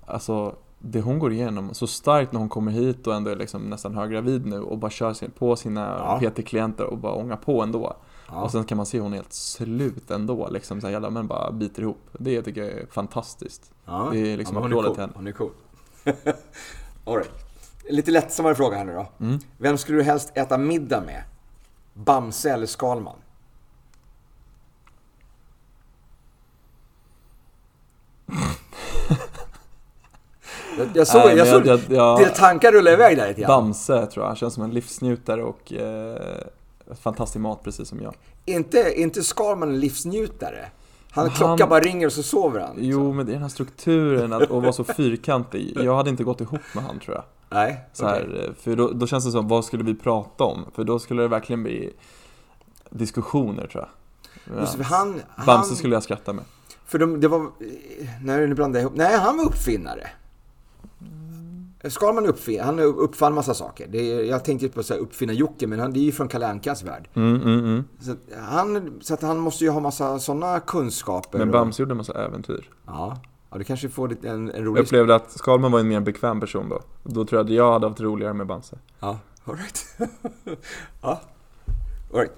Alltså, det hon går igenom så starkt när hon kommer hit och ändå är liksom nästan höggravid nu och bara kör på sina Ja. PT-klienter och bara ångar på ändå. Ja. Och sen kan man se hon är helt slut ändå, liksom så här, jävla men bara biter ihop. Det tycker jag är fantastiskt. Ja. Det är liksom hon applåder cool. till henne. Hon är cool. All right. Lite lättsammare fråga här nu då. Mm. Vem skulle du helst äta middag med? Bamse eller Skalman? Jag, jag såg, Nej, jag såg jag- jag- dina tankar rulla iväg där lite grann. Bamse tror jag, känns som en livsnjutare och eh, fantastisk mat precis som jag. Inte, inte Skalman en livsnjutare? Han, Han- klockan bara ringer och så sover han. Jo, men det är den här strukturen att, att vara så fyrkantig. Jag hade inte gått ihop med han tror jag. Nej, Så okej. här, för då, då känns det som, vad skulle vi prata om? För då skulle det verkligen bli diskussioner tror jag. Just han, Bamse han, skulle jag skratta med. För de, det var... Nej, nu blandar jag ihop. Nej, han var uppfinnare. Skalman uppfin, han uppfann massa saker. Det är, jag tänkte på här uppfinna Jocke, men han, det är ju från Kalle Ankas värld. Mm, mm, mm. Så, att han, så att han måste ju ha massa sådana kunskaper. Men Bamse gjorde en massa äventyr. Ja, ja, det kanske får lite en, en Jag rolig... upplevde att Skalman var en mer bekväm person då. Då tror jag att jag hade haft roligare med Bamse. Ja, alright. ja, alright.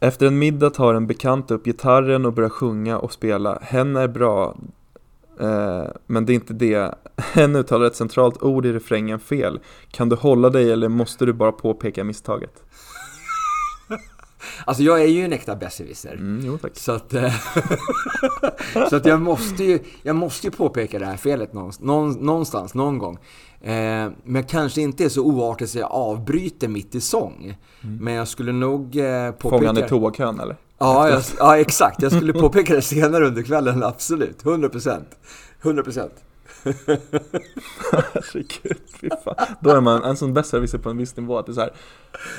Efter en middag tar en bekant upp gitarren och börjar sjunga och spela. Hen är bra, men det är inte det. Hen uttalar ett centralt ord i refrängen fel. Kan du hålla dig eller måste du bara påpeka misstaget? Alltså jag är ju en äkta besserwisser. Mm, jo. Så att, eh, så att jag, måste ju, jag måste ju påpeka det här felet någonstans, någon, någonstans någon gång. Eh, men kanske inte är så oartigt så jag avbryter mitt i sång. Men jag skulle nog eh, påpeka... Fångan i toakön eller? Ja, jag, ja, exakt. Jag skulle påpeka det senare under kvällen, absolut. 100%. 100%. Herregud, fy fan. Då är man en sån besserwisser på en viss nivå att det är så här.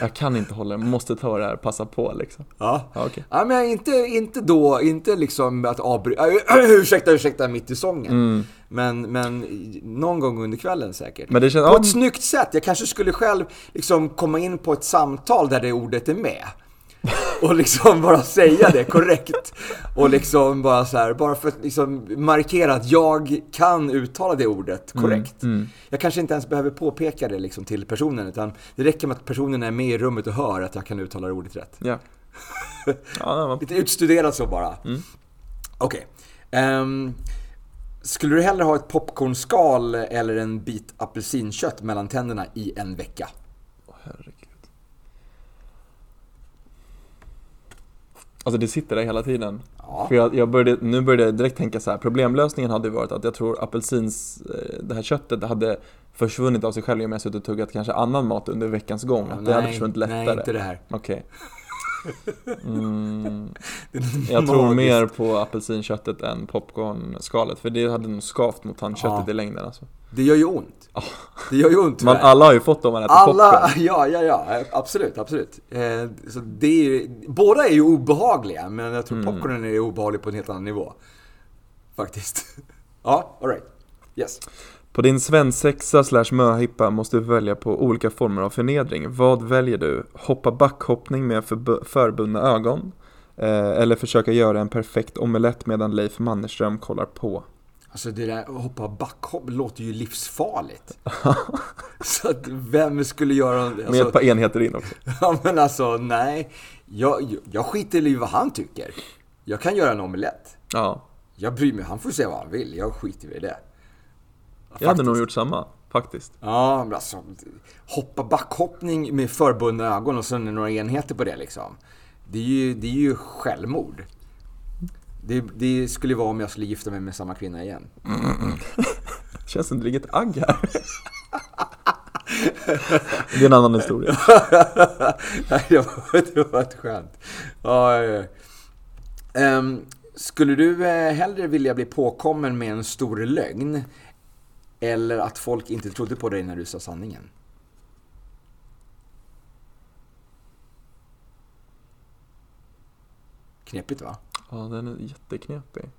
Jag kan inte hålla det, måste ta det här, passa på liksom. Ja. Ja, okej. Ja, men inte, inte då, inte liksom att avbryta, ursäkta, ursäkta, mitt i sången. Men, men någon gång under kvällen säkert. Men det känns- på ja. ett snyggt sätt. Jag kanske skulle själv liksom komma in på ett samtal där det ordet är med. Och liksom bara säga det korrekt. Och liksom bara så här, bara för att liksom markera att jag kan uttala det ordet korrekt. Jag kanske inte ens behöver påpeka det liksom till personen, utan det räcker med att personen är med i rummet och hör att jag kan uttala det ordet rätt. Ja. Ja, det var- Lite utstuderat så bara. Okej. Ehm, skulle du hellre ha ett popcornskal eller en bit apelsinkött mellan tänderna i en vecka? Åh, herregud. Alltså det sitter där hela tiden. Ja. För jag, jag började, nu började jag direkt tänka så här. problemlösningen hade varit att jag tror apelsins, eh, det här köttet hade försvunnit av sig själv om jag suttit och tuggat kanske annan mat under veckans gång. Att det hade försvunnit lättare. Nej, inte det här. Okej. Mm, Det är jag tror mer på apelsinköttet än popcornskalet. För det hade nog skavt mot tandköttet Ja. i längden alltså. Det gör ju ont. Det gör ju ont Man, tyvärr. alla har ju fått dem man äter Alla, popcorn. ja, ja, ja, absolut, absolut. Eh, så det är ju, båda är ju obehagliga, men jag tror Mm. popcornen är obehaglig på en helt annan nivå. Faktiskt. Ja, alright. Yes. På din svensexa slash möhippa måste du välja på olika former av förnedring. Vad väljer du? Hoppa backhoppning med förbu- förbundna ögon? Eh, eller försöka göra en perfekt omelett medan Leif Mannerström kollar på? Alltså det där att hoppa backhopp låter ju livsfarligt. så att vem skulle göra... Med Alltså, ett par enheter in också. ja men alltså nej. Jag, jag, skiter i vad han tycker. Jag kan göra en omelett. Ja, Jag bryr mig, han får säga vad han vill. Jag skiter i det. jag hade Faktiskt. nog gjort samma, faktiskt. Ja, men alltså hoppa backhoppning med förbundna ögon och sen några enheter på det liksom. Det är ju, det är ju självmord. Det, det skulle vara om jag skulle gifta mig med samma kvinna igen. Känns som det ligger ett agg här. det är en annan historia. Nej, det var, det var ett skämt. Ja, ja. Ehm, skulle du eh, hellre vilja bli påkommen med en stor lögn eller att folk inte trodde på dig när du sa sanningen? Knepigt va? Ja, den är jätteknepig.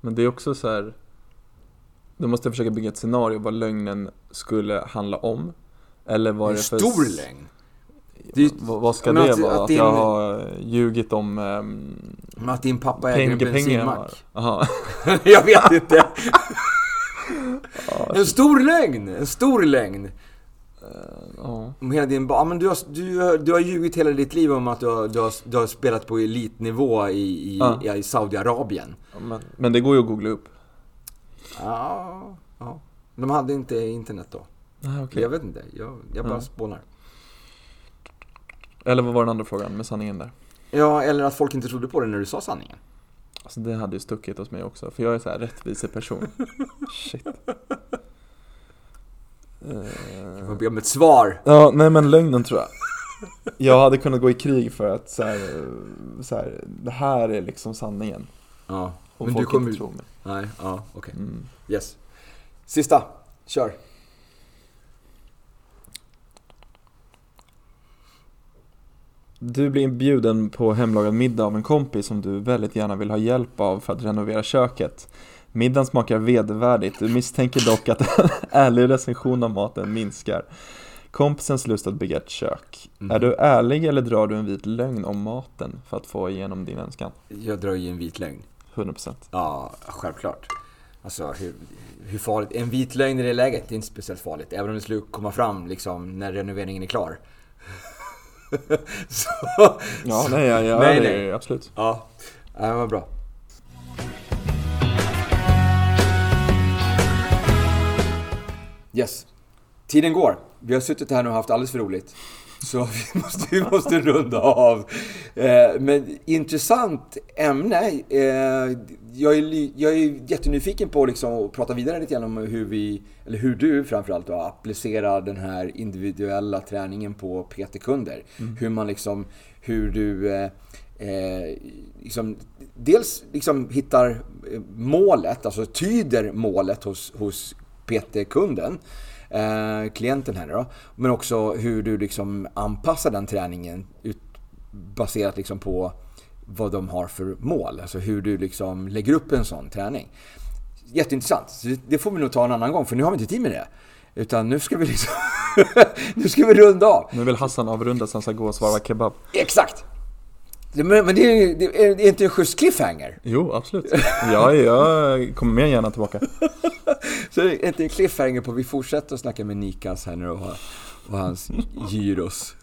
Men det är också så här. Då måste jag försöka bygga ett scenario vad lögnen skulle handla om. Eller vad En det är för... stor lögn. Det är- Vad, vad ska det att- vara? att Att, din- jag har ljugit om um, att din pappa äger en bensinmack. Jaha. jag vet inte. En stor lögn! En stor lögn! Ja. Hela din ja, men du, har, du, du har ljugit hela ditt liv om att du har, du har, du har spelat på elitnivå i, i, Ja. i Saudiarabien. Men, men det går ju att googla upp. Ja, ja. De hade inte internet då. Nej, okej. Jag vet inte, jag, jag bara Ja. spånar. Eller vad var den andra frågan med sanningen där? Ja, eller att folk inte trodde på det när du sa sanningen. Alltså det hade ju stuckit hos mig också, för jag är så här rättviseperson. Shit. Jag får be om ett svar. Ja, nej men lögnen tror jag. Jag hade kunnat gå i krig för att så här, så här, det här är liksom sanningen. Ja, Och men du folk kommer inte ju... tror mig. Nej, ja, okej. Mm. Yes. Sista, kör. Du blir inbjuden på hemlagad middag av en kompis som du väldigt gärna vill ha hjälp av för att renovera köket. Middagen smakar vedervärdigt, du misstänker dock att en ärlig recension av maten minskar. Kompisens lust att bygga ett kök. Mhm. Är du ärlig eller drar du en vit lögn om maten för att få igenom din önskan? Jag drar ju en vit lögn. 100% Ja, självklart. Alltså, hur, hur farligt? En vit lögn i det läget, det är inte speciellt farligt. Även om det skulle komma fram liksom när renoveringen är klar. så, Ja, nej, ja, ja, Nej, det nej. är absolut. ja, det var bra. Yes. Tiden går. Vi har suttit här nu och haft alldeles för roligt. Så vi måste, vi måste runda av. Eh, men intressant ämne. Eh, jag, är, jag är jättenyfiken på liksom att prata vidare lite grann om hur vi, eller hur du framförallt då, applicerar den här individuella träningen på PT-kunder. Hur man liksom, hur du eh, eh, liksom, dels liksom hittar eh, målet, alltså tyder målet hos, hos PT-kunden, eh, klienten här då, men också hur du liksom anpassar den träningen ut, baserat liksom på vad de har för mål, alltså hur du liksom lägger upp en sån träning. Jätteintressant. Så det- det får vi nog ta en annan gång, för nu har vi inte tid med det. Utan nu ska vi liksom... nu ska vi runda av. Nu vill Hassan avrunda så han ska gå och svarva kebab. Exakt! Men, det, är, det är inte en schysst cliffhanger. Jo, absolut. Ja, jag kommer mer gärna tillbaka. Så det är inte en cliffhanger på vi fortsätter att snacka med Nikas här nu och, och hans gyros.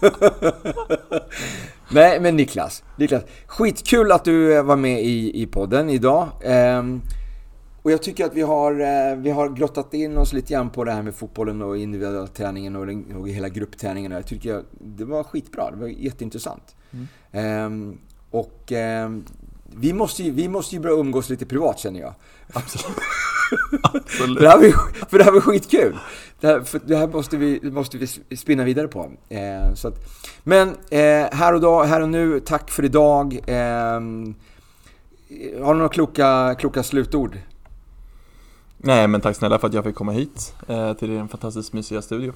Nej, men Niklas, Niklas. Skitkul att du eh, var med i, i podden idag. Ehm, och jag tycker att vi har, eh, vi har grottat in oss lite grann på det här med fotbollen och individuella träningen och, den, och hela gruppträningen. Jag tycker jag, det var skitbra, det var jätteintressant. Ehm, och ehm, vi, måste ju, vi måste ju börja umgås lite privat känner jag. Absolut. För det här var, för det här var skitkul. Det här, det här måste vi, måste vi spinna vidare på. Eh, så att, men eh, här och dag, här och nu, tack för idag. Eh, har du några kloka, kloka slutord? Nej, men tack snälla för att jag fick komma hit eh, till din fantastiskt mysiga studio.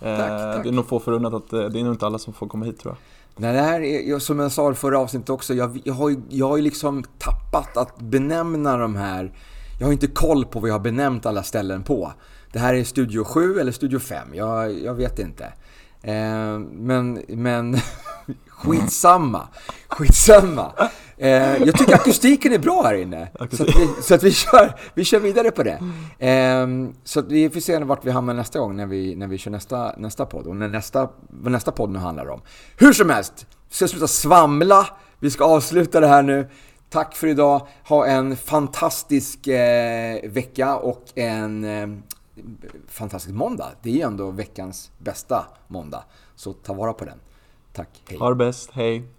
Eh, Tack, tack. Det är nog få förunnat att eh, det är nog inte alla som får komma hit tror jag. Nej, det här är, som jag sa i förra avsnittet också, jag, jag, har, ju- jag har ju liksom tappat att benämna de här. Jag har inte koll på vad jag har benämnt alla ställen på. Det här är Studio 7 eller Studio 5, jag, jag vet inte. Eh, men, men skitsamma. Skitsamma. Eh, jag tycker akustiken är bra här inne. Så att vi, så att vi, kör, vi kör vidare på det. Eh, så att vi får se vart vi hamnar nästa gång när vi, när vi kör nästa, nästa podd. Och när nästa, vad nästa podd nu handlar om. Hur som helst, vi ska sluta svamla. Vi ska avsluta det här nu. Tack för idag. Ha en fantastisk eh, vecka och en eh, fantastisk måndag. Det är ju ändå veckans bästa måndag. Så ta vara på den. Tack, hej. Ha det bäst, hej!